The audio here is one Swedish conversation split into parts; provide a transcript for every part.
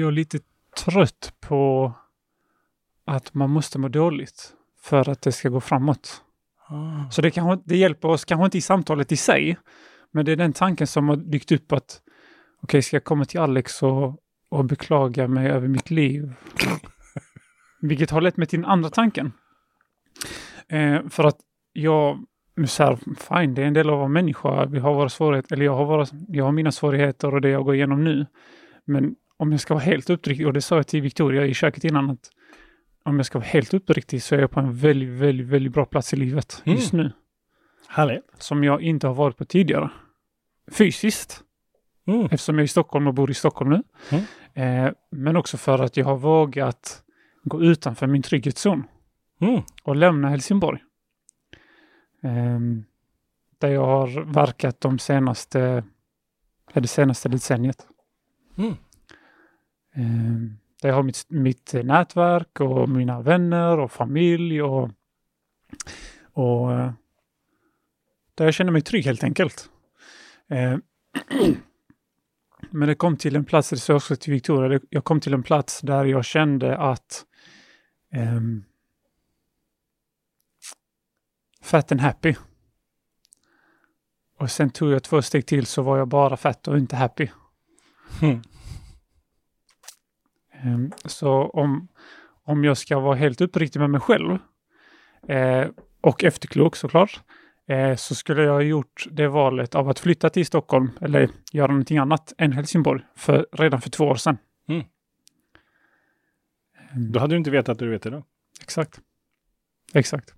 jag är lite trött på att man måste må dåligt för att det ska gå framåt. Ah. Så det, kanske, det hjälper oss kanske inte i samtalet i sig, men det är den tanken som har dykt upp att okej, ska jag komma till Alex och, och beklaga mig över mitt liv? Vilket har lett mig till den andra tanken. Eh, för att jag, så här, fine, det är en del av vara människa. Vi har våra svårigheter, eller jag har, våra, jag har mina svårigheter och det jag går igenom nu. Men om jag ska vara helt uppriktig, och det sa jag till Victoria i köket innan, att om jag ska vara helt uppriktig så är jag på en väldigt, väldigt, väldigt bra plats i livet Mm. just nu. Härligt. Som jag inte har varit på tidigare. Fysiskt, Mm. eftersom jag är i Stockholm och bor i Stockholm nu. Mm. Eh, men också för att jag har vågat gå utanför min trygghetszon Mm. och lämna Helsingborg. Ehm, där jag har verkat de senaste, det senaste decenniet. Ehm, där jag har mitt, mitt nätverk och mina vänner och familj och, och eh, där jag känner mig trygg helt enkelt. Ehm, men det kom till en plats, det sa jag också till Victoria, det- jag kom till en plats där jag kände att ehm, fat and happy. Och sen tog jag två steg till så var jag bara fett och inte happy. Mm. Ehm, Så om, om jag ska vara helt uppriktig med mig själv eh, och efterklok såklart, eh, så skulle jag ha gjort det valet av att flytta till Stockholm eller göra någonting annat än Helsingborg för, redan för två år sedan. Mm. Ehm, Då hade du inte vetat att du vet idag. Exakt. Exakt.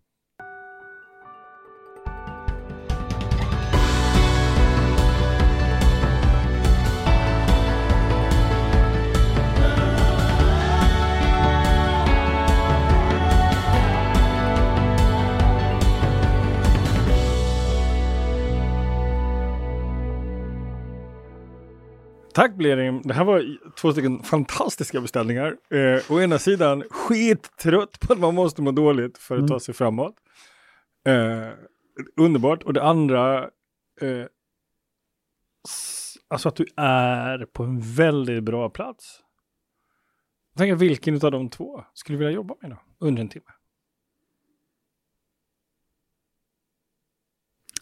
Tack Blerim. Det här var två stycken fantastiska beställningar. Eh, å ena sidan skittrött på att man måste må dåligt för att Mm. ta sig framåt. Eh, underbart. Och det andra, eh, alltså att du är på en väldigt bra plats. Jag tänker vilken av de två skulle du vilja jobba med då? Under en timme.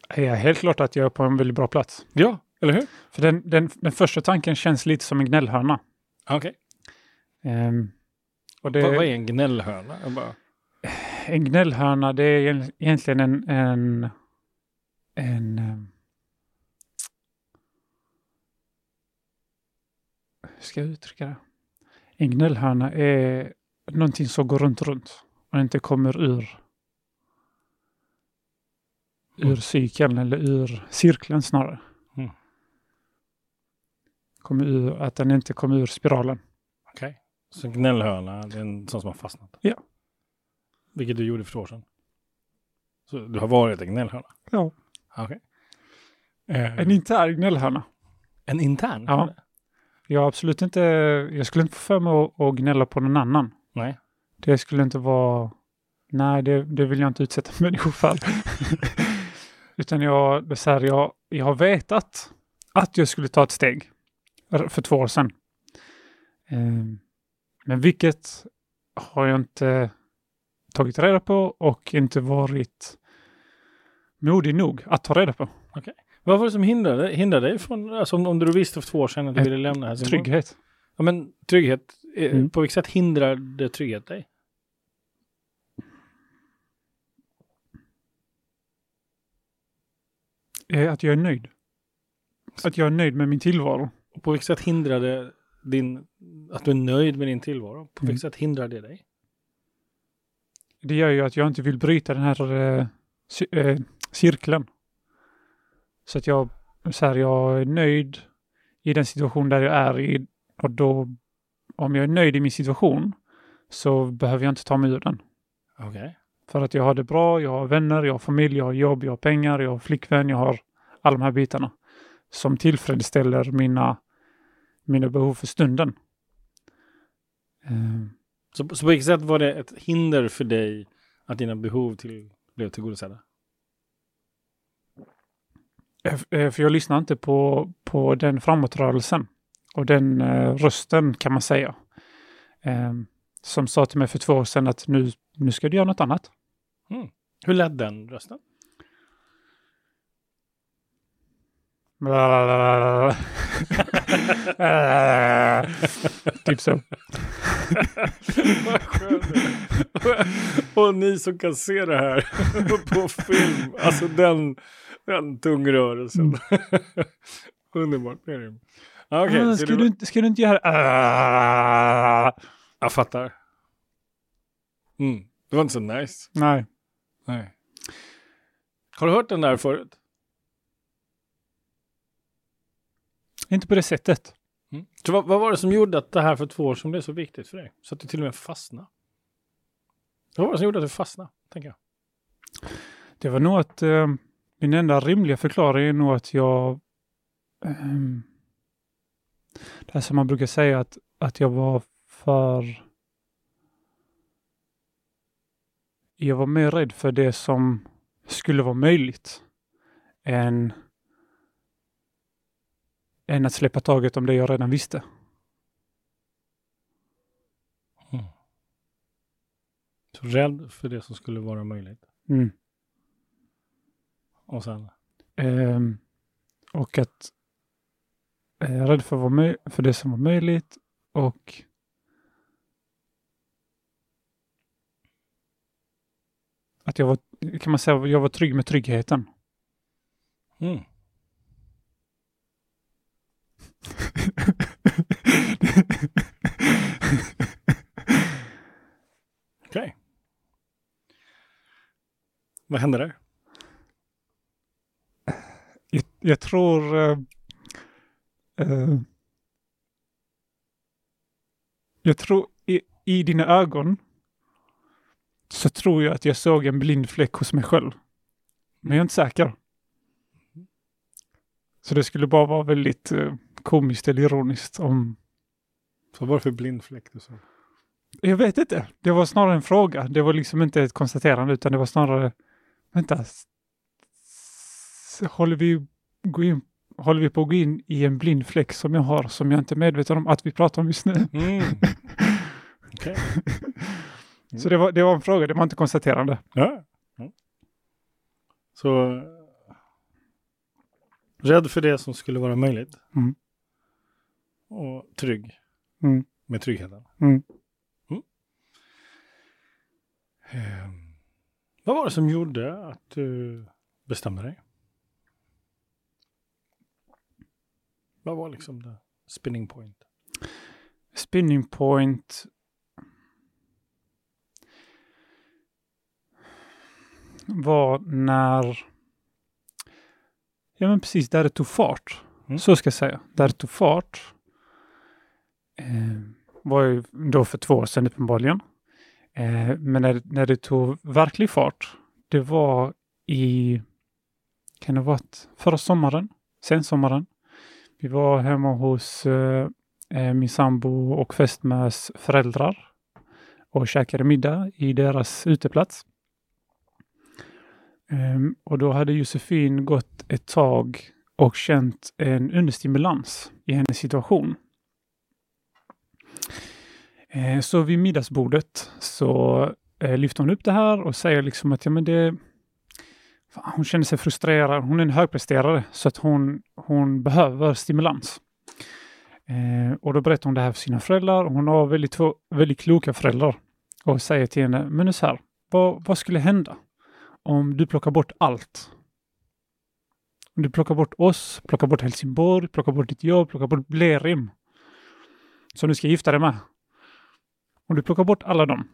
Är helt klart att jag är på en väldigt bra plats. Ja, eller hur? För den, den, den första tanken känns lite som en gnällhörna. Okej. Ehm, och det, Vad, vad är en gnällhörna? Bara, En gnällhörna, det är egent- egentligen en... en, en ehm, hur ska jag uttrycka det? En gnällhörna är någonting som går runt, runt och inte kommer ur Mm. ur cykeln eller ur cirkeln snarare. Kommer ur, att den inte kommer ur spiralen. Okej. Så gnällhörna, det är en sån som har fastnat? Ja. Vilket du gjorde för två år sedan? Så du har varit en gnällhörna? Ja. Okej. Eh, En intern gnällhörna. en intern? Ja. Jag absolut inte, jag skulle inte få för mig att, att gnälla på någon annan. Nej. Det skulle inte vara, nej det, det vill jag inte utsätta människor för. Utan jag, det så här, jag, jag har vetat att jag skulle ta ett steg för två år sedan. Ehm, men vilket har jag inte tagit reda på och inte varit modig nog att ta reda på. Vad var det som hindrade, hindrade dig från, alltså om, om du visste för två år sedan att du ville lämna Helsingborg? Trygghet. Ja men trygghet, eh, Mm. på vilket sätt hindrade trygghet dig? Eh, Att jag är nöjd. Att jag är nöjd med min tillvaro. Och på vilket sätt hindrade din, att du är nöjd med din tillvaro? På Mm. vilket sätt hindrade det dig? Det gör ju att jag inte vill bryta den här eh, eh, cirkeln. Så att jag, så här, jag är nöjd i den situation där jag är i. Och då, om jag är nöjd i min situation så behöver jag inte ta mig ur den. Okej. För att jag har det bra, jag har vänner, jag har familj, jag har jobb, jag har pengar, jag har flickvän, jag har alla de här bitarna. Som tillfredsställer mina, mina behov för stunden. Eh, Så, så på vilket sätt var det ett hinder för dig att dina behov till, blev tillgodosedda? Eh, eh, För jag lyssnar inte på, på den framåtrörelsen och den eh, rösten kan man säga. Eh, som sa till mig för två år sedan att nu, nu ska du göra något annat. Hur lät den rösten? typ så. Vad skönt. Och ni som kan se det här på film, alltså den, den tungrörelsen. Mm. Underbart. Ah, Okej, Ah, så ska, du, inte- ska du inte göra... Ah. jag fattar. Mm. Det var inte så nice. Nej. Nej. Har du hört den där förut? Inte på det sättet. Mm. Så vad, vad var det som gjorde att det här för två år sedan blev så viktigt för dig? Så att du till och med fastnade? Vad var det som gjorde att du fastnade? Tänker jag. Det var nog att eh, min enda rimliga förklaring är nog att jag... ehm, det här som man brukar säga att, att jag var för... Jag var mer rädd för det som skulle vara möjligt än, än att släppa taget om det jag redan visste. Så rädd för det som skulle vara möjligt. Mm. Och sen? Ehm, och att jag är rädd för, vad för det som var möjligt och att jag var, kan man säga, jag var trygg med tryggheten. Mm. Okej. Vad hände där? jag, jag tror Uh, uh, jag tror i, i dina ögon så tror jag att jag såg en blind fläck hos mig själv. Men jag är inte säker. Så det skulle bara vara väldigt uh, komiskt eller ironiskt om... Så vad var det för blind fläck du såg? Jag vet inte. Det var snarare en fråga. Det var liksom inte ett konstaterande utan det var snarare... Vänta. Håller vi, gå in, håller vi på att gå in i en blind fläck som jag har som jag inte är medveten om att vi pratar om just nu? Mm. Okej. Så det var, det var en fråga, det var inte konstaterande. Ja. ja. Så rädd för det som skulle vara möjligt. Mm. Och trygg Mm. med tryggheten. Mm. Ehm, vad var det som gjorde att du bestämde dig? Vad var liksom the spinning point? Spinning point. Var när... Ja men precis, där det tog fart. Mm. Så ska jag säga. Där det tog fart. Eh, var ju då för två år sedan uppenbarligen. Eh, men när, när det tog verklig fart. Det var i... Kan det ha varit förra sommaren? Sensommaren. Vi var hemma hos eh, eh min sambo och fästmös föräldrar och käkade middag i deras uteplats. Um, och då hade Josefin gått ett tag och känt en understimulans i hennes situation. Eh, så vid middagsbordet så eh, lyfter hon upp det här och säger liksom att ja, men det, fan, hon känner sig frustrerad. Hon är en högpresterare så att hon, hon behöver stimulans. Eh, och då berättar hon det här för sina föräldrar. Hon har väldigt, två, väldigt kloka föräldrar och säger till henne, men nu så här, vad, vad skulle hända om du plockar bort allt? Om du plockar bort oss, plockar bort Helsingborg, plockar bort ditt jobb, plockar bort Blerim, som du ska gifta dig med. Om du plockar bort alla dem,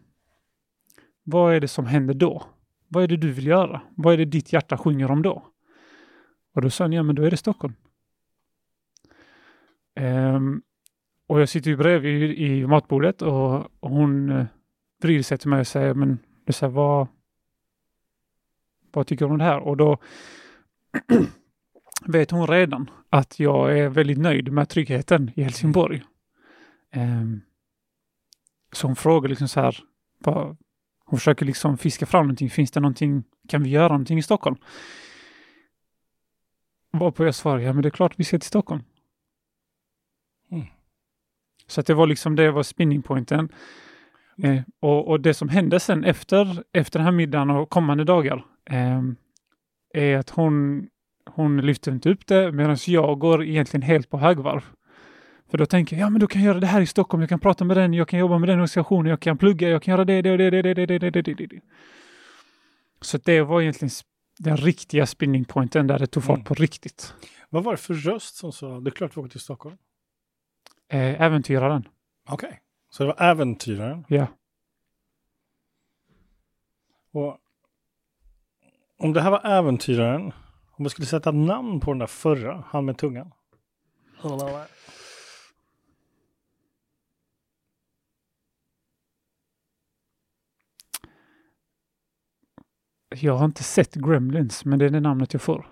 vad är det som händer då? Vad är det du vill göra? Vad är det ditt hjärta sjunger om då? Och då sa han, ja men då är det Stockholm. Um, och jag sitter ju bredvid i, matbordet och, och hon uh, vrider sig till mig och säger, men du säger, vad, vad tycker du om det här? Och då vet hon redan att jag är väldigt nöjd med tryggheten i Helsingborg. Um, så hon frågar liksom så här, vad, hon försöker liksom fiska fram någonting. Finns det någonting, kan vi göra någonting i Stockholm? Varpå jag svarar, ja men det är klart vi ska till Stockholm. Mm. Så att det var liksom det var spinningpointen. Eh, och, och det som hände sen efter, efter den här middagen och kommande dagar eh, är att hon, hon lyfter inte upp det medan jag går egentligen helt på högvarv. För då tänker jag, ja men då kan jag göra det här i Stockholm, jag kan prata med den, jag kan jobba med den organisationen, jag kan plugga, jag kan göra det, det och det, det, det, det, det, det, det. Så det var egentligen den riktiga spinning pointen där det tog fart på riktigt. Vad var det för röst som sa, det är klart vi åker till Stockholm? Eh, äventyraren. Okej, okay. så det var äventyraren? Ja. Och om det här var äventyraren, om vi skulle sätta namn på den där förra, han med tungan? Jag har inte sett Gremlins, men det är det namnet jag får.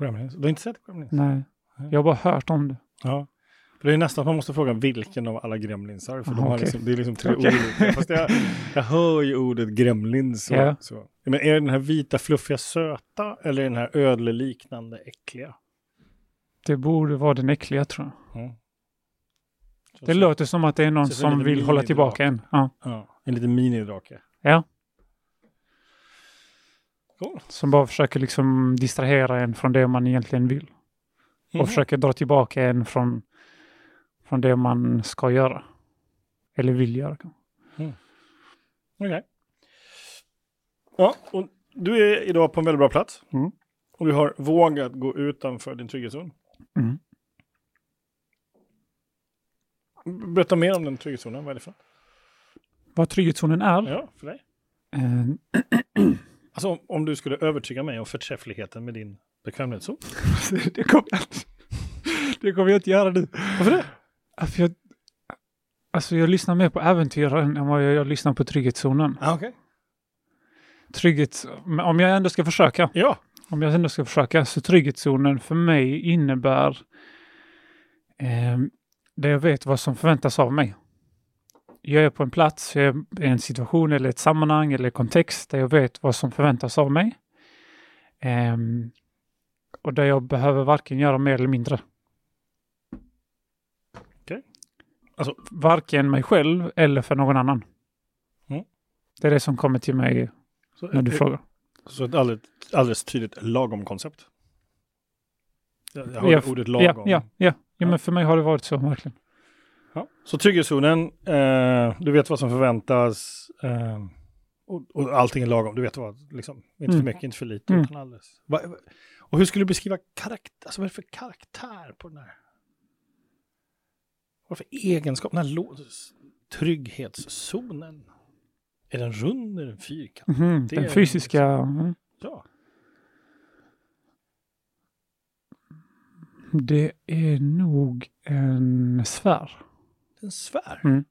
Gremlins. Du har inte sett Gremlins? Nej, jag har bara hört om det. Ja. För det är nästan att man måste fråga vilken av alla gremlinsar. För de Aha, har okej. liksom, det är liksom tre Okej. olika. Fast jag, jag hör ju ordet gremlins. Så, Ja. så. Men är det den här vita fluffiga söta eller den här ödleliknande äckliga? Det borde vara den äckliga tror jag. Mm. Så, Det så, låter som att det är någon är som vill hålla tillbaka en. Ja. Ja, en liten minidrake. ja. Cool. Som bara försöker liksom distrahera en från det man egentligen vill. Mhm. Och försöker dra tillbaka en från, från det man ska göra. Eller vill göra. Okej. Ja, och du är idag på en väldigt bra plats. Mm. Och du har vågat gå utanför din trygghetszon. Mm. Berätta mer om den trygghetszonen. Vad är det för? Vad trygghetszonen är. Ja, för dig. Alltså om, du skulle övertyga mig om förträffligheten med din bekvämlighetszon. det kommer jag inte. Det kommer jag inte göra nu. Varför det? Alltså jag, alltså jag lyssnar mer på äventyraren än vad jag, jag lyssnar på trygghetszonen. Ah, Okej. Trygghet, om jag ändå ska försöka. Ja. Om jag ändå ska försöka. Så trygghetszonen för mig innebär eh, där jag vet vad som förväntas av mig. Jag är på en plats, jag är i en situation eller ett sammanhang eller kontext där jag vet vad som förväntas av mig. Ehm, och där jag behöver varken göra mer eller mindre. Okej. Alltså- varken mig själv eller för någon annan. Mm. Det är det som kommer till mig Så, när du ett, frågar. så ett alldeles, alldeles tydligt lagom koncept. Jag, jag Ja, hörde f- ordet Ja, lagom. ja, ja. ja, Ja. men för mig har det varit så verkligen. Ja. Så trygghetszonen, eh, du vet vad som förväntas eh, och, och allting är lagom. Du vet vad, liksom, inte för Mm. mycket, inte för lite, Mm. utan alldeles. Va, va, och hur skulle du beskriva karaktär, alltså vad är det för karaktär på den här? Vad är det för egenskap, den här trygghetszonen? Är den rund, är den fyrkantig? Det Den är- fysiska... mm. Ja. Det är nog en sfär. Det är en sfär. Mm.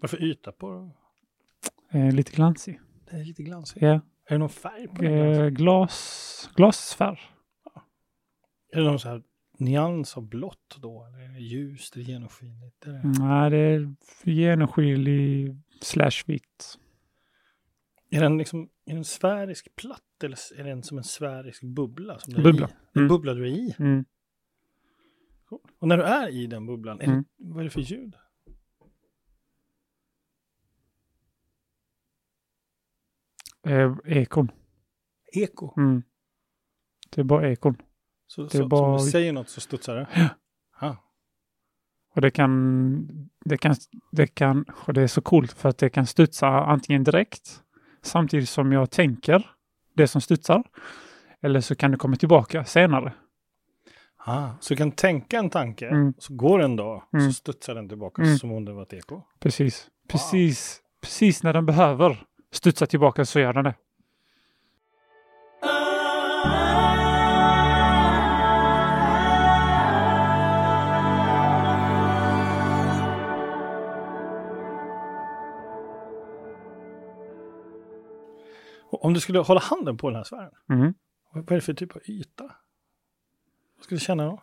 Varför yta på Eh, lite glansig. Den är lite glansig. Ja. Är det någon färg på den? Eh, glas, glassfär. Är det någon så här nyans av blått då? Eller är det ljust eller genomskinligt? Är det... Nej, det är genomskinlig slash vitt. Är den liksom är den sfärisk platt eller är den som en sfärisk bubbla? Som Bubbla. Är i? En Mm. bubbla du är i. Mm. Och när du är i den bubblan, är Mm. det, vad är det för ljud? Eh, ekon. Eko. Mm. Det är bara ekon. Så, Det är så, bara- om du säger något så studsar det? Ja. Ah. Och det kan, det kan, det kan, och det är så coolt för att det kan studsa antingen direkt samtidigt som jag tänker det som studsar. Eller så kan det komma tillbaka senare. Ah. Så du kan tänka en tanke, Mm. så går en dag, Mm. så studsar den tillbaka Mm. som om det var ett eko. Precis. Precis, precis när den behöver studsa tillbaka så gör den det. Om du skulle hålla handen på den här sfären, Mm. vad är det för typ av yta? Vad skulle du känna då?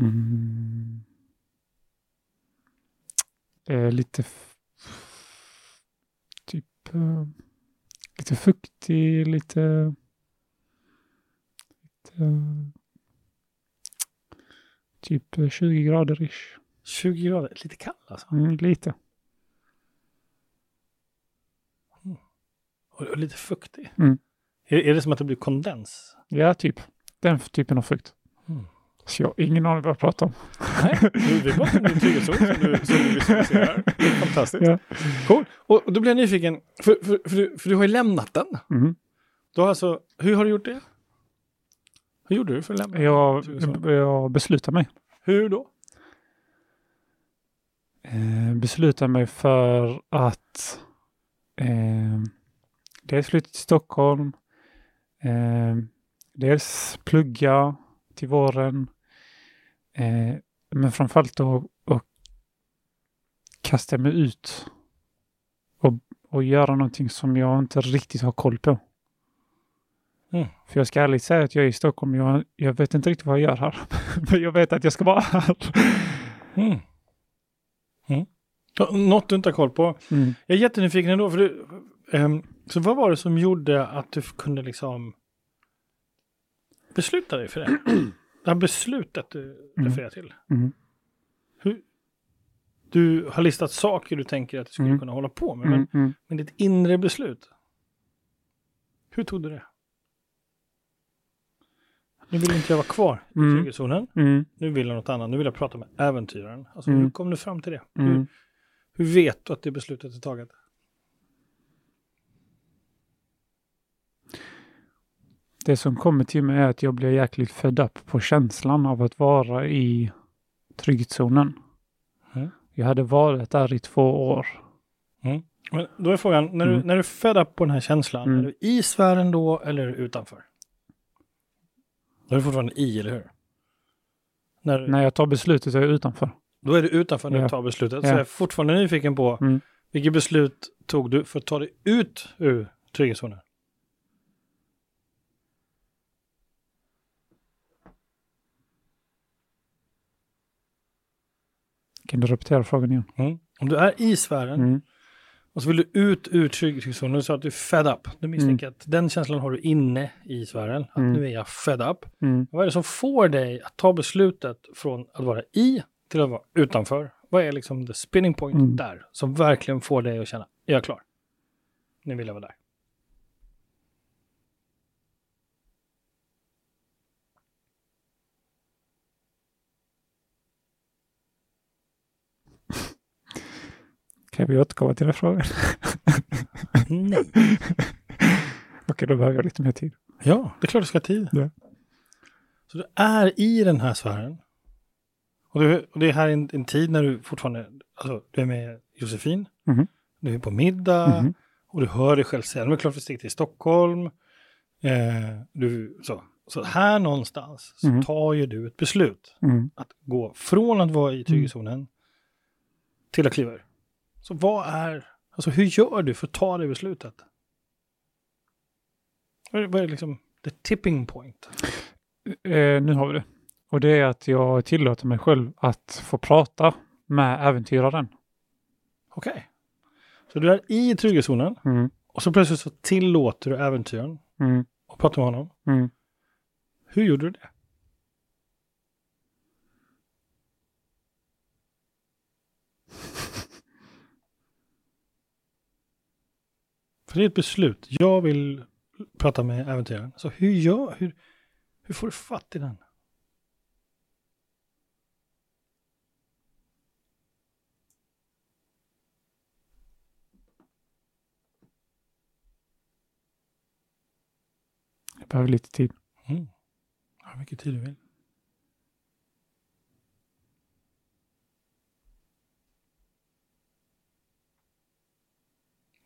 Mm. Eh, lite typ eh, lite fuktig, lite, lite Typ eh, 20 grader ish. 20 grader, lite kall alltså. Mm, lite. Och, och lite fuktig. Mm. Är, är det som att det blir kondens? Ja, typ. Den typen av frukt. Mm. Så jag har ingen aning vad jag pratar om. Nej, du, vi pratar om din trygghetszon som du, som du visualiserar. Fantastiskt. Ja. Cool. Och, och då blir jag nyfiken, för, för, för, du, för du har ju lämnat den. Mm. Du har alltså, hur har du gjort det? Hur gjorde du för att lämna Jag, jag beslutar mig. Hur då? Eh, beslutar mig för att eh, dels flytta till Stockholm, eh, dels plugga till våren, eh, men framförallt då att kasta mig ut och, och göra någonting som jag inte riktigt har koll på. Mm. För jag ska ärligt säga att jag är i Stockholm, jag, jag vet inte riktigt vad jag gör här. men jag vet att jag ska vara här. Mm. Mm. Något du inte har koll på. Mm. Jag är jättenyfiken ändå. För du, ehm, så vad var det som gjorde att du kunde liksom besluta dig för det? Det här beslutet du Mm. refererar till. Mm. Hur, du har listat saker du tänker att du skulle Mm. kunna hålla på med. Mm. Men, Mm. men ditt inre beslut. Hur tog du det? Nu vill inte jag vara kvar i Mm. trygghetszonen. Mm. Nu vill jag något annat. Nu vill jag prata med äventyraren. Alltså, Mm. Hur kom du fram till det? Hur, Mm. hur vet du att det beslutet är taget? Det som kommer till mig är att jag blir jäkligt fed up på känslan av att vara i trygghetszonen. Mm. Jag hade varit där i två år. Men då är frågan, när du, Mm. när du är fed up på den här känslan, Mm. är du i sfären då eller är du utanför? Då är du fortfarande i, eller hur? När, När jag tar beslutet är jag utanför. Då är du utanför när Ja. du tar beslutet. Så Ja. jag är fortfarande nyfiken på, Mm. vilket beslut tog du för att ta dig ut ur trygghetszonen? Kan du repetera frågan igen? Mm. Om du är i sfären Mm. och så vill du ut ur trygghetszonen, du sa att du är fed up. Du misstänker att den känslan har du inne i sfären, att Mm. nu är jag fed up. Mm. Vad är det som får dig att ta beslutet från att vara i till att vara utanför? Vad är liksom the spinning point Mm. där som verkligen får dig att känna, jag är klar. Nu vill jag vara där. Kan vi återkomma till den frågan? Nej. Okej, då behöver jag lite mer tid. Ja, det är klart du ska ha tid. Ja. Så du är i den här sfären. Och, du, och det är här en, en tid när du fortfarande, alltså du är med Josefin, Mhm. du är på middag Mhm. och du hör dig själv säga, "Nu är det klart vi sticker till Stockholm. Eh, du, så. så här någonstans så Mhm. tar ju du ett beslut Mm. att gå från att vara i trygghetszonen till att kliva ur. Så vad är, alltså hur gör du för att ta det beslutet? Vad är, liksom the tipping point? Eh, nu har vi det. Och det är att jag tillåter mig själv att få prata med äventyraren. Okej. Så du är i trygghetszonen Mm. och så plötsligt så tillåter du äventyren Mm. och pratar med honom. Mm. Hur gjorde du det? För det är ett beslut. Jag vill prata med äventyraren. Så hur gör, hur, hur får du fatt i den? Jag behöver lite tid. Mm. Hur mycket tid du vill.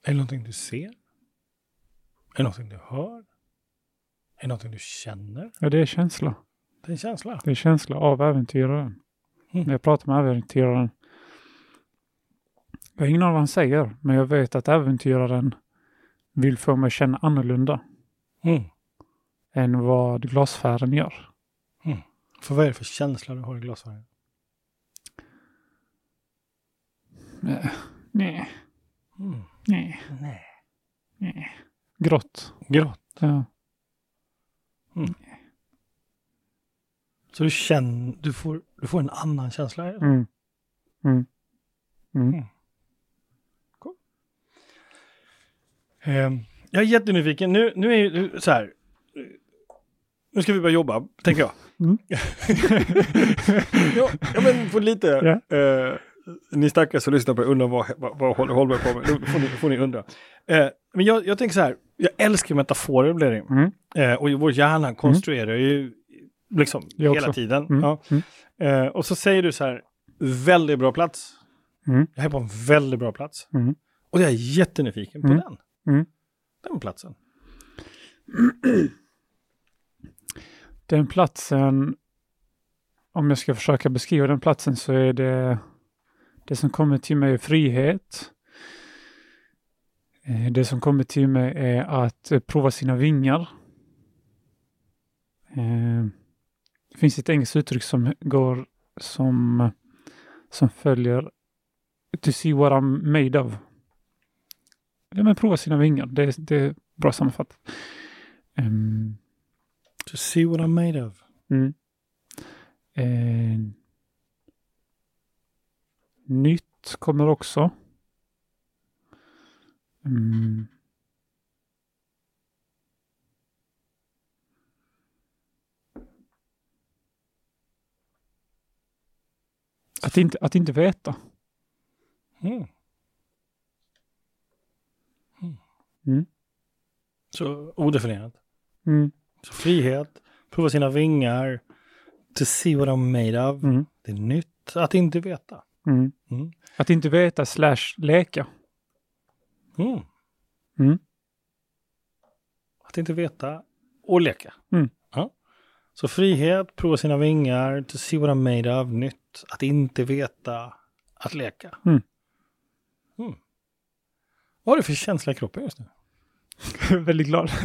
Är det någonting du ser? Är det någonting du hör? Är det någonting du känner? Ja, det är känsla. Det är en känsla. Det är känsla av äventyraren. Mm. När jag pratar med äventyraren. Jag har ingen aning vad han säger, men jag vet att äventyraren vill få mig att känna annorlunda Mm. än vad glasfären gör. För vad är det för känsla du har i glasögonen? Nej, nej, Mm. nej, Nej. nej. Grått. Grått. Ja. Så du känner, du får, du får en annan känsla. Mm. Mm. Mm. Mm. Eh, jag är jättenyfiken. Nu, nu är det så här. Nu ska vi börja jobba, tänker jag. Mm. ja, men på lite. Ja. Eh, ni stackare som lyssnar på det undrar vad, vad, vad håller Holmberg på med. Nu får ni, får ni undra. Eh, men jag, jag tänker så här. Jag älskar metaforer, blir det. Mm. Eh, och vår hjärna konstruerar ju liksom Jag hela också. tiden. Mm. Ja. Mm. Eh, och så säger du så här, väldigt bra plats. Mm. Jag är på en väldigt bra plats. Mm. Och jag är jättenyfiken på Mm. den. Mm. Den platsen. Den platsen, om jag ska försöka beskriva den platsen så är det det som kommer till mig är frihet. Eh, Det som kommer till mig är att eh, prova sina vingar. Eh, Det finns ett engelskt uttryck som går som, som följer To see what I'm made of. Ja, men prova sina vingar. Det, det är bra sammanfattat. Ehm, To see what I'm made of. Mm. Eh, nytt kommer också. Mm. Att inte, att inte veta. Mm. Mm. Så odefinierat. Mm. Så frihet, prova sina vingar, to see what I'm made of. Mm. Det är nytt att inte veta. Mm. Mm. Att inte veta slash leka. Mm. Mm. Att inte veta och leka. Mm. Ja. Så frihet, prova sina vingar, to see what I'm made of, nytt, att inte veta, att leka. Vad har du för känsla i kroppen just nu? Väldigt glad.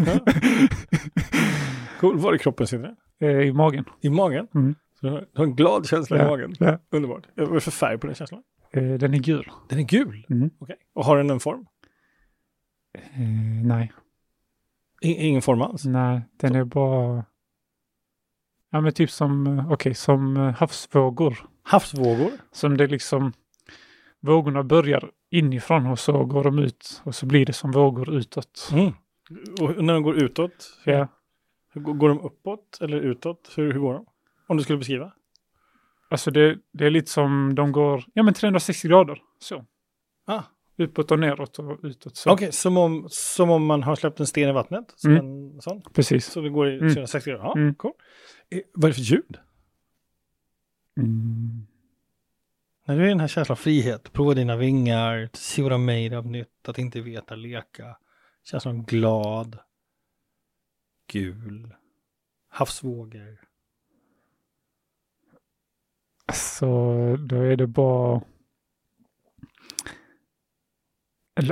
Cool. Var i kroppen sitter den? Eh, I magen. I magen? Mm. Så du har en glad känsla i Ja. magen? Ja. Underbart. Vad är det för färg på den känslan? Eh, den är gul. Den är gul? Mm. Okej. Och har den en form? Eh, nej. I, ingen form alls? Nej, den är bara... Ja, men typ som, eh, okej, som eh, havsvågor. Havsvågor? Som det liksom, vågorna börjar inifrån och så går de ut och så blir det som vågor utåt. Mm. Och när de går utåt? Ja, Hur går de uppåt eller utåt? Hur, hur går de? Om du skulle beskriva? alltså det, det är lite som de går, ja men 360 grader. Så. Ah. Uppåt och neråt och utåt. Så. Okej, som, om, som om man har släppt en sten i vattnet? Som Mm. en sån? Precis. Så det går i Mm. 360 grader? Ja, Mm. cool. Eh, vad är det för ljud? Mm. När du är i den här känslan av frihet, prova dina vingar, see what I'm made of, nytt, att inte veta, leka. Känslan av glad, gul, havsvågor. Så då är det bara...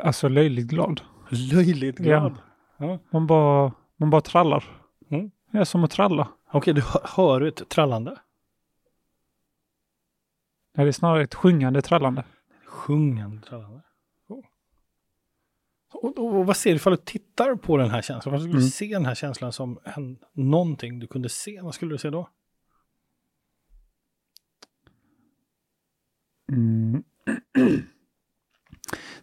Alltså löjligt glad. Löjligt glad. Ja. Man bara, man bara trallar. Mm. Det är som att tralla. Okej, du hör, ett trallande? Nej, det är snarare ett sjungande trallande. Sjungande trallande. Oh. Och, och, och vad ser du ifall du tittar på den här känslan? Vad skulle du Mm. se den här känslan som en, någonting du kunde se? Vad skulle du se då? Mm.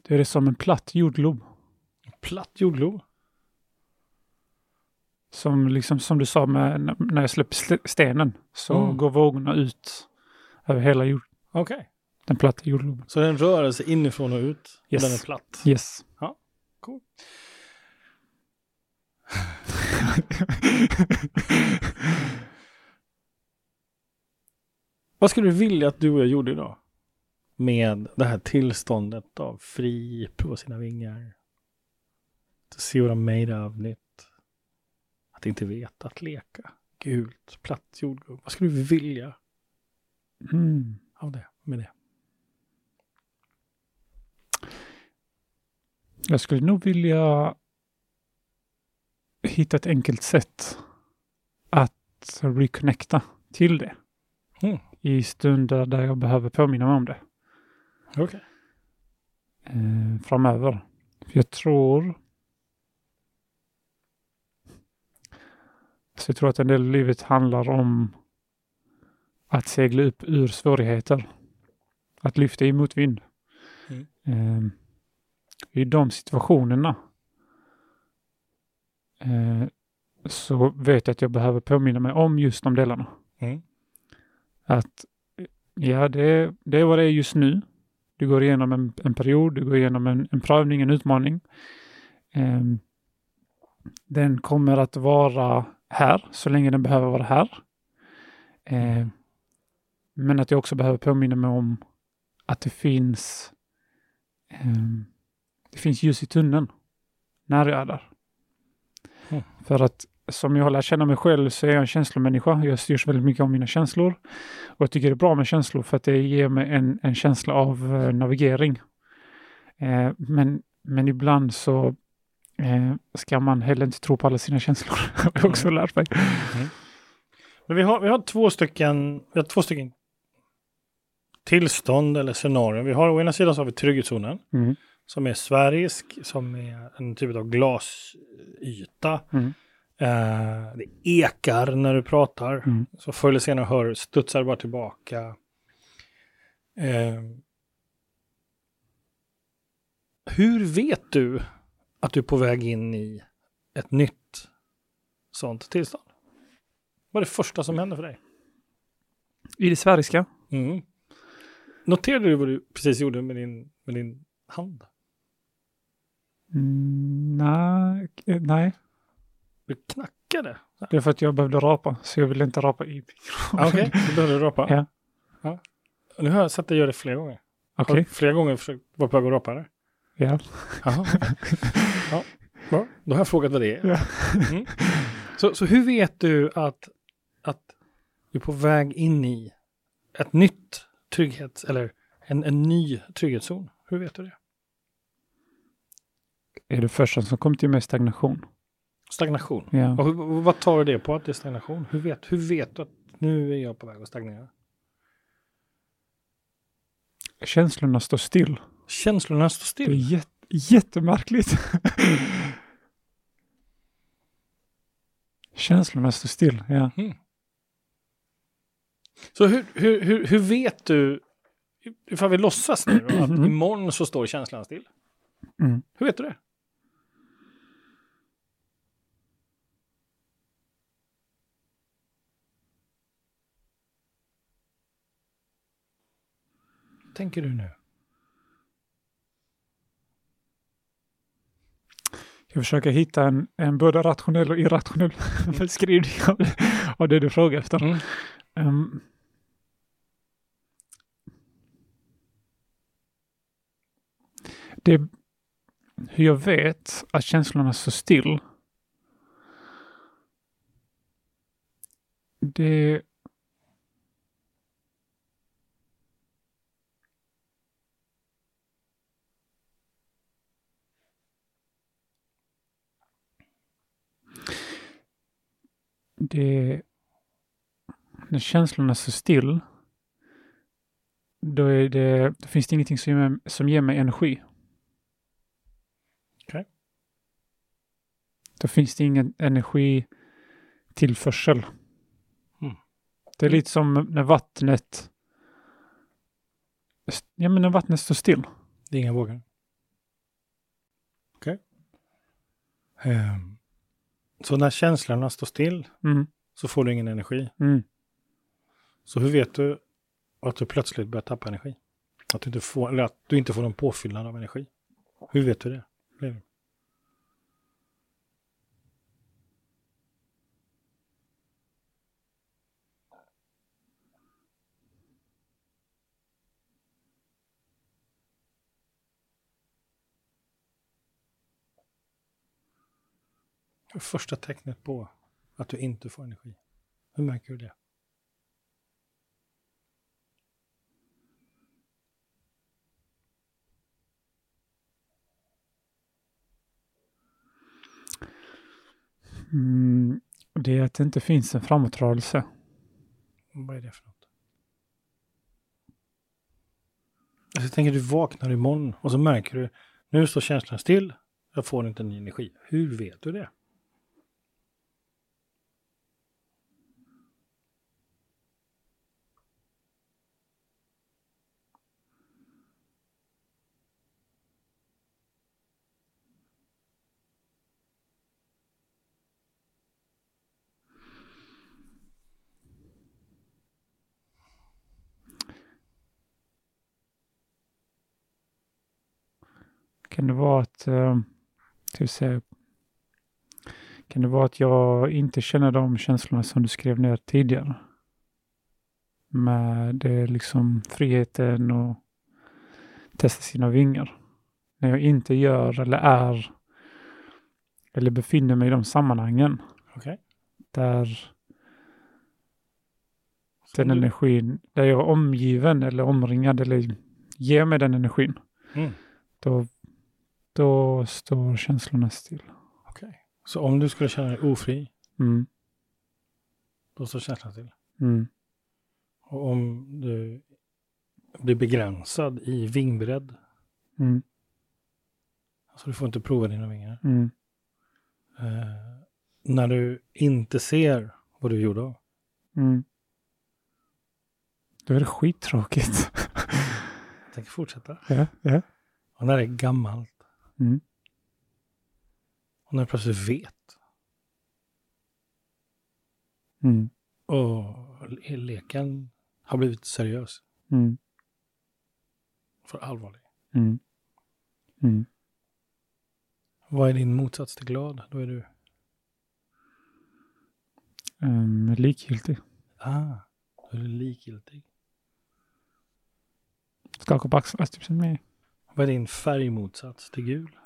Det är det som en platt jordglob. Platt jordglob? Som, liksom, som du sa med, när jag släpper st- stenen så Mm. går vågorna ut över hela jord, Okej. den platta jordgloben. Så den rör sig inifrån och ut? Yes. Och den är platt? Yes. Cool. Vad skulle du vilja att du och jag gjorde idag? Med det här tillståndet av fri, prova sina vingar. To see what I'm made of, nytt. Att inte veta, att leka. Gult, platt jordgubb. Vad skulle du vilja Mm. av det, med det? Jag skulle nog vilja hitta ett enkelt sätt att reconnecta till det. Mm. I stunder där jag behöver påminna mig om det Okej. eh, framöver. För jag tror så jag tror att en del av livet handlar om att segla upp ur svårigheter. Att lyfta i motvind. Mm. Eh, I de situationerna eh, så vet jag att jag behöver påminna mig om just de delarna. Mm. Att ja, det, det är vad det är just nu. Du går igenom en, en period, du går igenom en, en prövning, en utmaning. Ehm, den kommer att vara här så länge den behöver vara här. Ehm, men att jag också behöver påminna mig om att det finns ehm, det finns ljus i tunneln när jag är där. Mm. För att som jag lär känna mig själv så är jag en känslomänniska. Jag styrs väldigt mycket av mina känslor. Och jag tycker det är bra med känslor för att det ger mig en, en känsla av eh, navigering. Eh, men, men ibland så eh, ska man heller inte tro på alla sina känslor. har jag också lärt mig. Men vi har, vi har två stycken, vi har två stycken tillstånd eller scenarion. Vi har å ena sidan så har vi trygghetszonen Mm. som är sfärisk, som är en typ av glasyta. Mm. Eh, det ekar när du pratar. Mm. Så förr eller senare hör studsar bara tillbaka. Eh, hur vet du att du är på väg in i ett nytt sånt tillstånd? Vad är det första som händer för dig? I det sfäriska? Mm. Noterade du vad du precis gjorde med din, med din hand? Mm, nej, eh, nej, Du knackade. det är för att jag behövde rapa. Så jag ville inte rapa i Ah, Okej, du behövde rapa. Ja. ja. Nu har jag sett dig göra det flera gånger. Okej, du flera gånger försökt vara på väg att rapa? Eller? ja. Jaha. ja. Bra. Då har jag frågat vad det är. Ja. Mm. Så, så hur vet du att, att du är på väg in i ett nytt trygghets eller en, en ny trygghetszon? Hur vet du det? Är det första som kom till mig stagnation? Stagnation. Ja. Och hur, vad tar du det på att det är stagnation? Hur vet, hur vet du att nu är jag på väg att stagnera? Känslorna står still. Känslorna står Det är still. jät jättemärkligt. Känslorna står still, ja. Så hur, hur, hur, hur vet du, ifall vi låtsas nu att Mm. imorgon så står känslan still? Mm. Hur vet du det? Tänker du nu? Jag försöker hitta en, en både rationell och irrationell beskrivning av, av det du frågar efter. Mm. Ehm, det, hur jag vet att känslorna står still. Det det när känslorna står still då, är det, då finns det ingenting som ger, mig- som ger mig energi. Okej. Då finns det ingen energitillförsel. Mm. Det är lite som när vattnet Ja, men när vattnet står still. Det är inga vågor. Okej. Ehm, så när känslorna står still Mm. så får du ingen energi. Mm. Så hur vet du att du plötsligt börjar tappa energi? Att du inte får, eller att du inte får någon påfyllnad av energi? Hur vet du det? det? Det är första tecknet på att du inte får energi. Hur märker du det? Mm. Det är att det inte finns en framåtrörelse. Vad är det för något? Alltså, jag tänker du vaknar imorgon och så märker du nu står känslan still. Jag får inte ny energi. Hur vet du det? Kan det vara att, eh, ska vi se, kan det vara att jag inte känner de känslorna som du skrev ner tidigare? Med det liksom friheten och testa sina vingar. När jag inte gör eller är eller befinner mig i de sammanhangen Okej. där den du- energin, där jag är omgiven eller omringad eller ger mig den energin, Mm. då, då står känslorna still. Okej. Så om du skulle känna dig ofri, Mm, då står känslan till. mm, Och om du blir begränsad i vingbredd, mm, alltså du får inte prova dina vingar. mm, Eh, när du inte ser vad du gjorde av. mm. Då är det skittråkigt. Jag tänker fortsätta. ja, ja. Och när det är gammalt. Mm. Och när du plötsligt vet. Mm, Och le- leken har blivit seriös. mm, För allvarlig. mm, mm. Vad är din motsats till glad? Då är du... Um, likgiltig. Ah, då är du likgiltig. Skaka på axlarna, typ som mig. Vad är din färgmotsats till gul?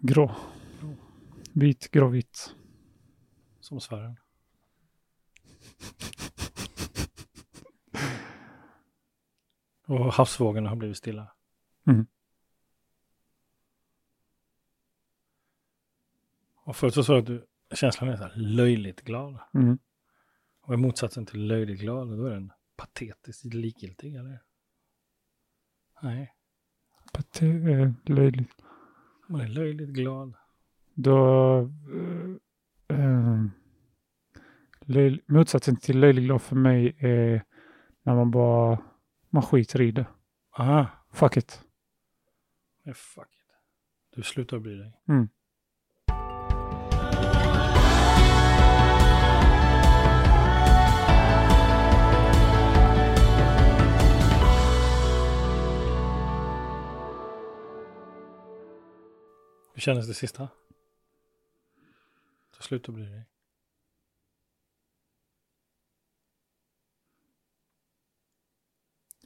Grå. Vit, grå, vitt. Som sfären. Och havsvågorna har blivit stilla. Mm. Och förut så sa du att du, känslan är så här löjligt glad. Mm. Och är motsatsen till löjligt glad, då är den patetiskt likgiltig, eller? Nej, Pate, eh, löjligt. man är löjligt glad. Då... eh, löj, motsatsen till löjlig glad för mig är när man bara... Man skiter i det. Aha, Fuck it. nej, fuck it. Du slutar bry dig. Mm. Hur kändes det sista? Du slutar bry dig.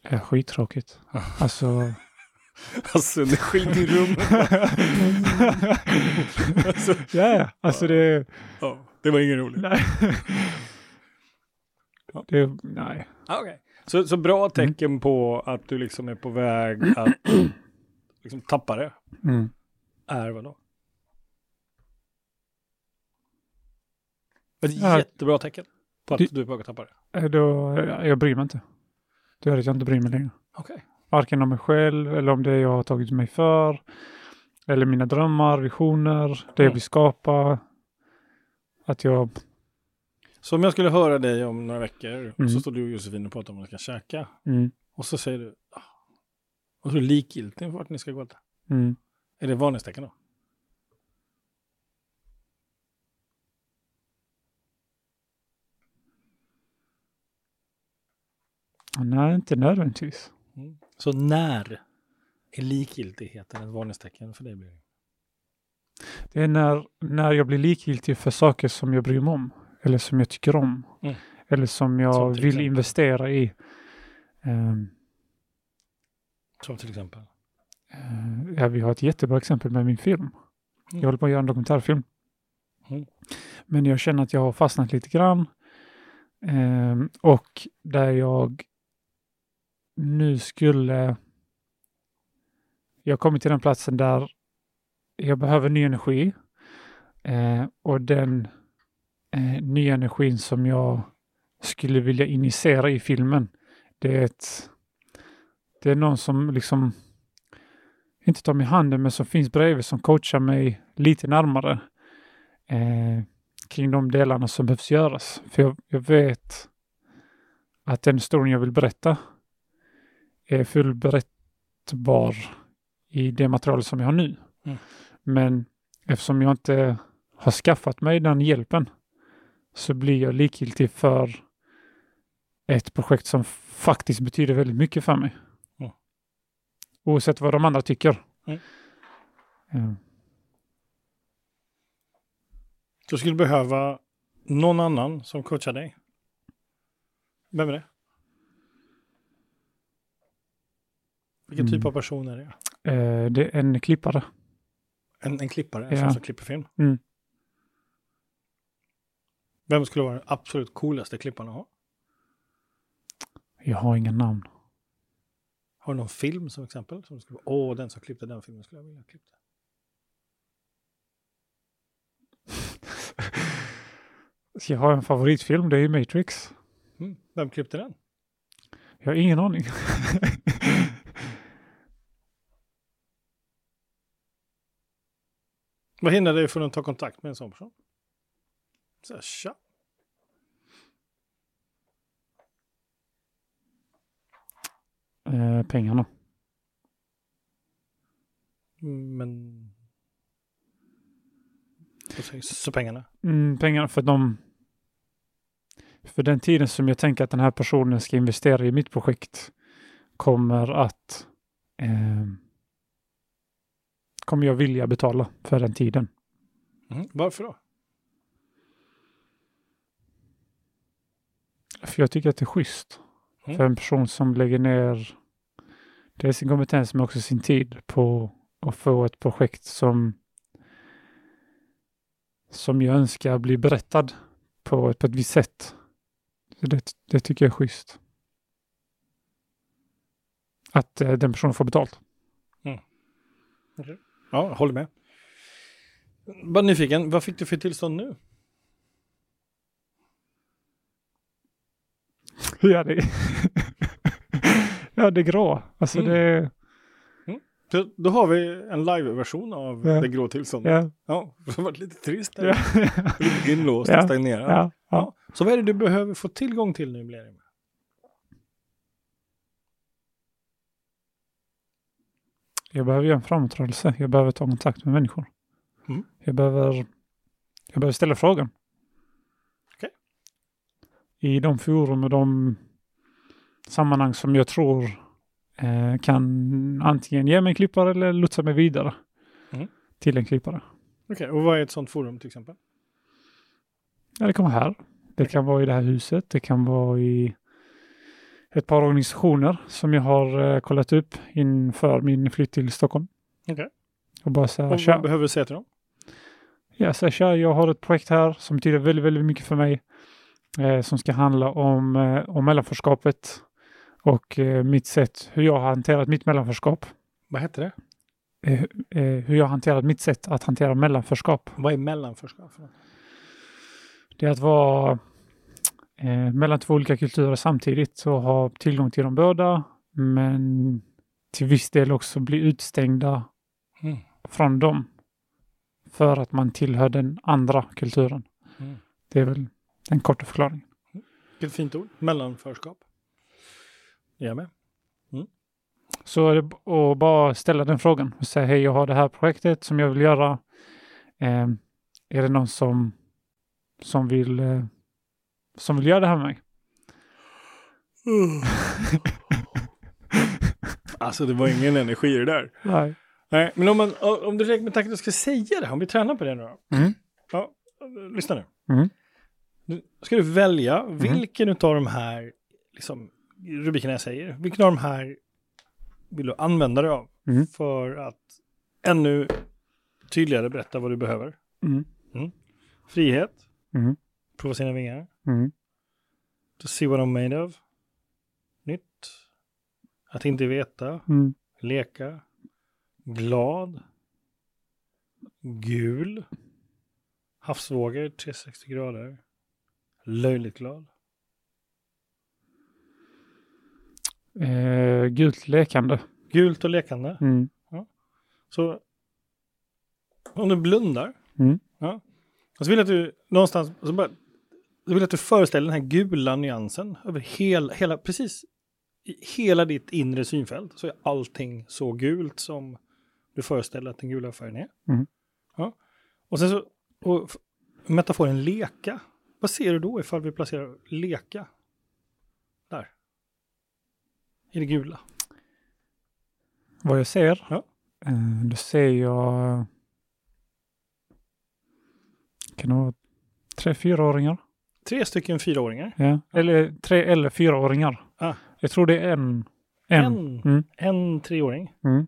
Det är skittråkigt. Alltså... Alltså energin i rummet. alltså, ja, ja. Alltså det... ja, det var ingen roligt. Nej. det, nej. Okay. Så, så bra tecken på att du liksom är på väg att liksom tappa det Mm. Är vad då? Ett Ja. jättebra tecken på att Det- du är på väg att tappa det. Eh, Då, jag bryr mig inte. Det är att jag inte bryr mig längre. Okej. Varken om mig själv eller om det jag har tagit mig för. Eller mina drömmar, visioner, det jag Mm. vill skapa. Att jag... Så om jag skulle höra dig om några veckor och Mm. så står du och Josefin och pratar om vad ni ska käka. Mm, Och så säger du, ah, och så är du likgiltig för vart ni ska gå. äta. mm. Är det varningstecken då? Nej, inte nödvändigtvis. Mm. Så när är likgiltigheten ett varningstecken för dig? Blir det? Är när, när jag blir likgiltig för saker som jag bryr mig om. Eller som jag tycker om. Mm. Eller som jag Som vill exempel? investera i. Ehm, Som till exempel? Eh, ja, vi har ett jättebra exempel med min film. Mm. Jag håller på att göra en dokumentärfilm. Mm. Men jag känner att jag har fastnat lite grann. Ehm, och där jag nu skulle... Jag kommit till den platsen där jag behöver ny energi. Eh, och den eh, nya energin som jag skulle vilja initiera i filmen, det är ett... Det är någon som liksom inte tar mig i handen, men som finns bredvid som coachar mig lite närmare eh, kring de delarna som behövs göras. För jag, jag vet att den historien jag vill berätta är fullberättbar i det material som jag har nu. Mm. Men eftersom jag inte har skaffat mig den hjälpen så blir jag likgiltig för ett projekt som faktiskt betyder väldigt mycket för mig. Mm. Oavsett vad de andra tycker. Mm. Eh, Du skulle behöva någon annan som coachar dig. Vem är det? Vilken typ Mm. av person är det? eh, det är en klippare. En, en klippare, en Ja. som klipper film? Mm. Vem skulle vara den absolut coolaste klipparen att ha? Jag har ingen namn. Har du någon film som exempel? Som skulle, Åh, den som klippte den filmen skulle jag vilja klippa. Jag har en favoritfilm, det är ju Matrix. Mm. Vem klippte den? Jag har ingen aning. Vad hindrar dig från att ta kontakt med en sån person? Så här, tja. Eh, pengarna. Men... Så pengarna? Mm, pengarna för de... För den tiden som jag tänker att den här personen ska investera i mitt projekt kommer att... Eh, kommer jag vilja betala för den tiden. Mm. Varför då? För jag tycker att det är schysst. Mm. För en person som lägger ner dels sin kompetens men också sin tid på att få ett projekt som som jag önskar bli berättad på ett, på ett visst sätt. Så det, det tycker jag är schysst. Att eh, den personen får betalt. Ja, jag håller med. Bara nyfiken, vad fick du för tillstånd nu? ja, det ja, det är grå. Alltså Mm. det... Så då har vi en live-version av Ja. det grå tillståndet. Ja, Ja, det har varit lite trist. Där. ja, Lite inlåst Ja. och stagnerat. ja, ja. Ja. Så vad är det du behöver få tillgång till nu, Blerim? Jag behöver göra en framåtrörelse. Jag behöver ta kontakt med människor. Mm. Jag behöver jag behöver ställa frågan. I de forum och de sammanhang som jag tror eh, kan antingen ge mig en klippare eller lotsa mig vidare Mm. till en klippare. Okej, och vad är ett sånt forum till exempel? Ja, det kan vara här. Det kan vara i det här huset. Det kan vara i ett par organisationer som jag har eh, kollat upp inför min flytt till Stockholm. Okej. Och bara säga, Och vad behöver du säga till dem? Ja, tja, jag har ett projekt här som betyder väldigt, väldigt mycket för mig. Eh, som ska handla om, eh, om mellanförskapet och eh, mitt sätt, hur jag har hanterat mitt mellanförskap. Vad heter det? Hur jag har hanterat mitt sätt att hantera mellanförskap. Vad är mellanförskap? Det är att vara mellan två olika kulturer samtidigt och ha tillgång till dem båda, men till viss del också bli utstängda Mm. från dem för att man tillhör den andra kulturen. Mm. Det är väl den korta förklaringen. Vilket fint ord. Mellanförskap. Jag med. Så är det att bara ställa den frågan och säga hej, jag har det här projektet som jag vill göra. Eh, är det någon som, som, vill, eh, som vill göra det här med mig? Alltså det var ingen energi i det där. Nej. Nej, men om, man, om du räcker med tanken att du ska säga det, om vi tränar på det nu då. Mm. Ja, lyssna nu. Mm. Nu ska du välja vilken av de här liksom, rubrikerna jag säger, vilken av de här vill du använda dig av Mm. för att ännu tydligare berätta vad du behöver. Mm. Frihet, Mm. prova sina vingar, Mm. to see what I'm made of, nytt, att inte veta, Mm. leka, glad, gul, havsvågor 360 grader, löjligt glad. Eh, gult lekande. Gult och lekande. Mm. Så om du blundar. Mm. Ja. Och så vill jag att du någonstans, så bara, så vill jag att du föreställer den här gula nyansen över hela, hela, precis i hela ditt inre synfält. Så är allting så gult som du föreställer att den gula färgen är. Mm. Ja. Och sen så, och metaforen leka. Vad ser du då ifall vi placerar leka? Där. I det gula. Vad jag ser? Ja. Eh, då ser jag... Kan det vara tre, fyraåringar? Tre stycken fyraåringar. Ja. Eller tre eller fyraåringar. Ah. Jag tror det är en. En. En, Mm. en treåring. Mm.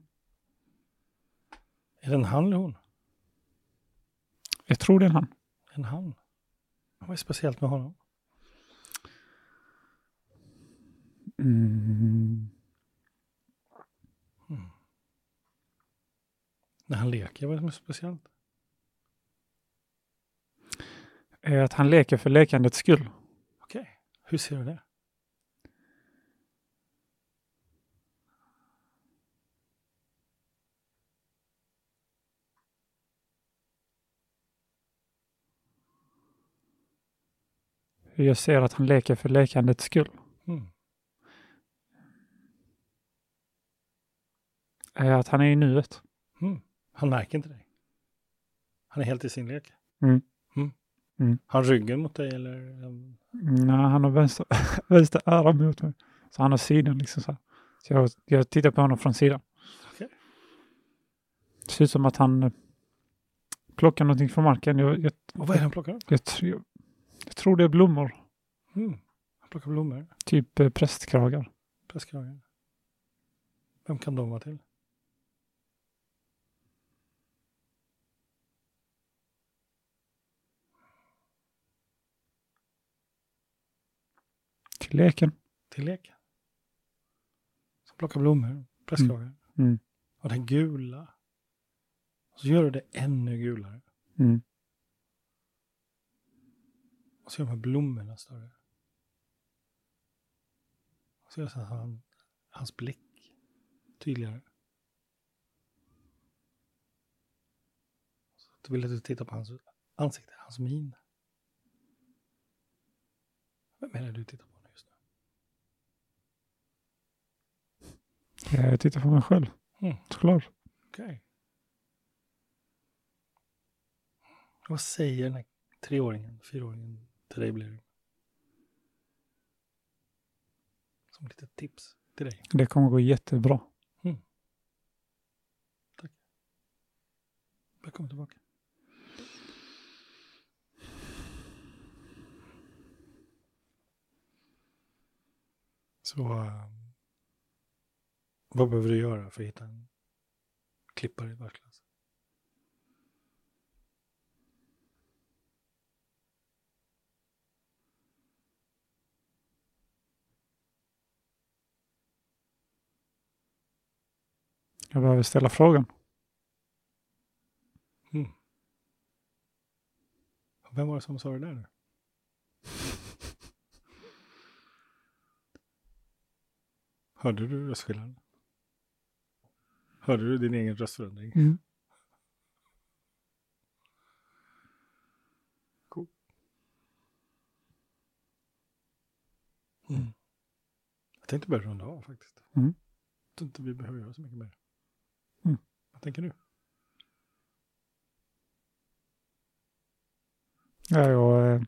Är det en han eller hon? Jag tror det är en han. En han. Vad är speciellt med honom? Mm. När han leker, vad är det som är speciellt? Är att han leker för lekandets skull. Okej, hur ser du det? Jag ser att han leker för lekandets skull. Mm. Är att han är i nuet. Mm. Han märker inte dig. Han är helt i sin lek. Mm. Mm. Mm. Han ryggen mot dig eller? um, Nej, han har vänster, vänster öra mot mig. Så han har sidan liksom så här. Så jag, jag tittar på honom från sidan. Okej. Det ser ut som att han eh, plockar någonting från marken. Jag, jag, Och vad är det han plockar jag, tror- jag tror det är blommor. Mm. Han plockar blommor, Typ eh, prästkragar. prästkragar. Vem kan de vara till? Till leken. Till leken. Som plockar blommor, prästkragar. Mm. Och den gula. Så gör du det ännu gulare. Mm. Och så de här blommorna större. Och så gör så han, hans blick tydligare. Så du vill att du tittar på hans ansikte, hans min. Vem är det du tittar på nu just nu? Ja, jag tittar på mig själv. Mm. Såklart. Okej. Vad säger den här treåringen, fyraåringen till dig blir det? Som lite tips till dig. Det kommer gå jättebra. Välkommen tillbaka. Så eh, vad behöver du göra för att hitta en klippare i världsklass? Jag behöver ställa frågan. Vem var det som sa det där? Hörde du röstskillnaden? Hörde du din egen röstförändring? Mm. Cool. Mm. Jag tänkte börja runda av faktiskt. Mm. Jag tror inte vi behöver göra så mycket mer. Vad tänker du? Ja, jag, eh,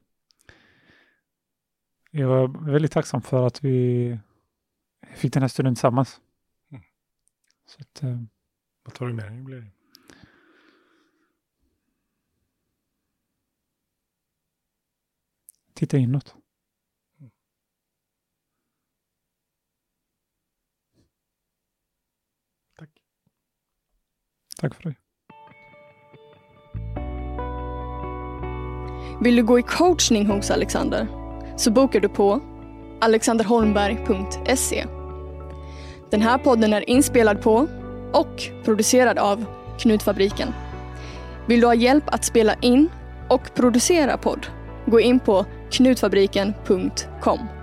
jag är väldigt tacksam för att vi fick den här stunden tillsammans. Mm. Så att, eh, Vad tar du med dig? Blir titta inåt. Tack. Tack för det. Vill du gå i coachning hos Alexander? Så bokar du på alexanderholmberg.se. Den här podden är inspelad på och producerad av Knutfabriken. Vill du ha hjälp att spela in och producera podd? Gå in på knutfabriken.com.